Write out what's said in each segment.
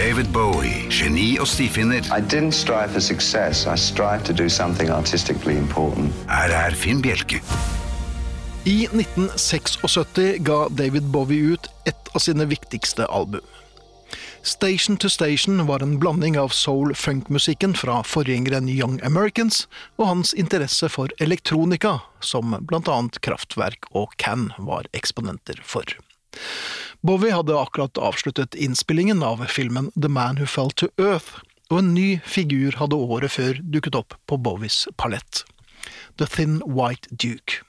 David Bowie, geni og stifinner. I didn't strive for success. I strived to do something artistically important. Her er Finn Bjelke. I 1976 ga David Bowie ut et av sine viktigste album. Station to Station var en blanding av soul-funk-musikken fra forgjengeren Young Americans og hans interesse for elektronika, som blant annet Kraftwerk og Can var eksponenter for. Bowie hadde akkurat avsluttet innspillingen av filmen The Man Who Fell to Earth, og en ny figur hadde året før dukket opp på Bowies palett. The Thin White Duke.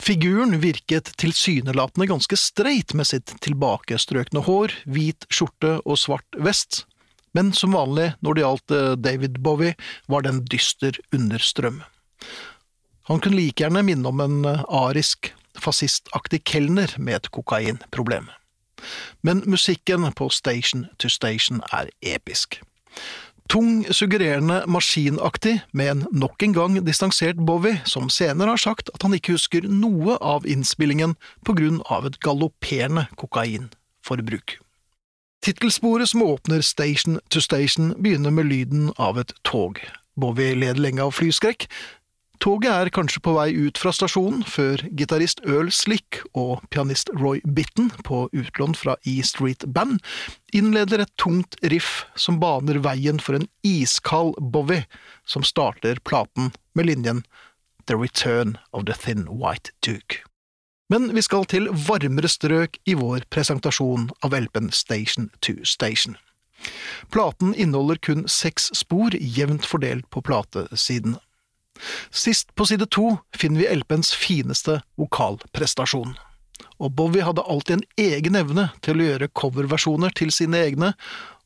Figuren virket tilsynelatende ganske streit med sitt tilbakestrøkne hår, hvit skjorte og svart vest, men som vanlig når det gjaldt eh, David Bowie, var det en dyster understrøm. Han kunne like gjerne minne om en eh, arisk, fascistaktig kelner med et kokainproblem. Men musikken på Station to Station er episk. Tung, suggererende, maskinaktig, med en nok en gang distansert Bowie, som senere har sagt at han ikke husker noe av innspillingen på grunn av et galopperende kokainforbruk. Tittelsporet som åpner Station to Station, begynner med lyden av et tog. Bowie led lenge av flyskrekk, Toget er kanskje på vei ut fra stasjonen før gitarist Earl Slick og pianist Roy Bitten, på utlån fra E Street Band, innleder et tungt riff som baner veien for en iskald Bowie, som starter platen med linjen The Return of the Thin White Duke. Men vi skal til varmere strøk i vår presentasjon av LP-en Station to Station. Platen inneholder kun seks spor, jevnt fordelt på platesidene. Sist på side to finner vi LP-ens fineste vokalprestasjon. Og Bowie hadde alltid en egen evne til å gjøre coverversjoner til sine egne,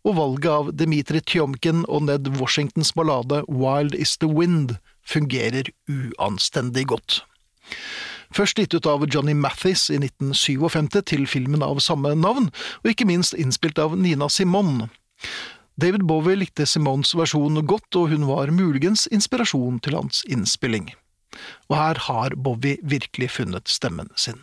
og valget av Dmitri Tjomkin og Ned Washingtons ballade Wild Is The Wind fungerer uanstendig godt. Først gitt ut av Johnny Mathis i 1957 til filmen av samme navn, og ikke minst innspilt av Nina Simone. David Bowie likte Simons versjon godt, og hun var muligens inspirasjon til hans innspilling. Og her har Bowie virkelig funnet stemmen sin.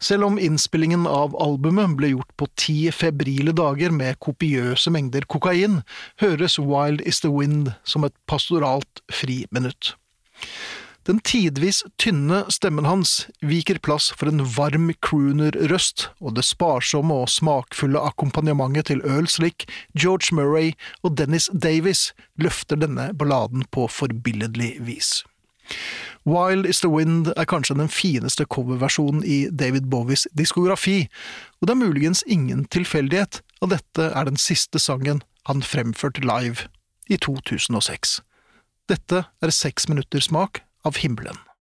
Selv om innspillingen av albumet ble gjort på ti febrile dager med kopiøse mengder kokain, høres Wild Is The Wind som et pastoralt friminutt. Den tidvis tynne stemmen hans viker plass for en varm crooner-røst, og det sparsomme og smakfulle akkompagnementet til Earl Slick, George Murray og Dennis Davis løfter denne balladen på forbilledlig vis. Wild Is The Wind er kanskje den fineste coverversjonen i David Bowies diskografi, og det er muligens ingen tilfeldighet at dette er den siste sangen han fremførte live i 2006. Dette er seks minutters smak av himmelen.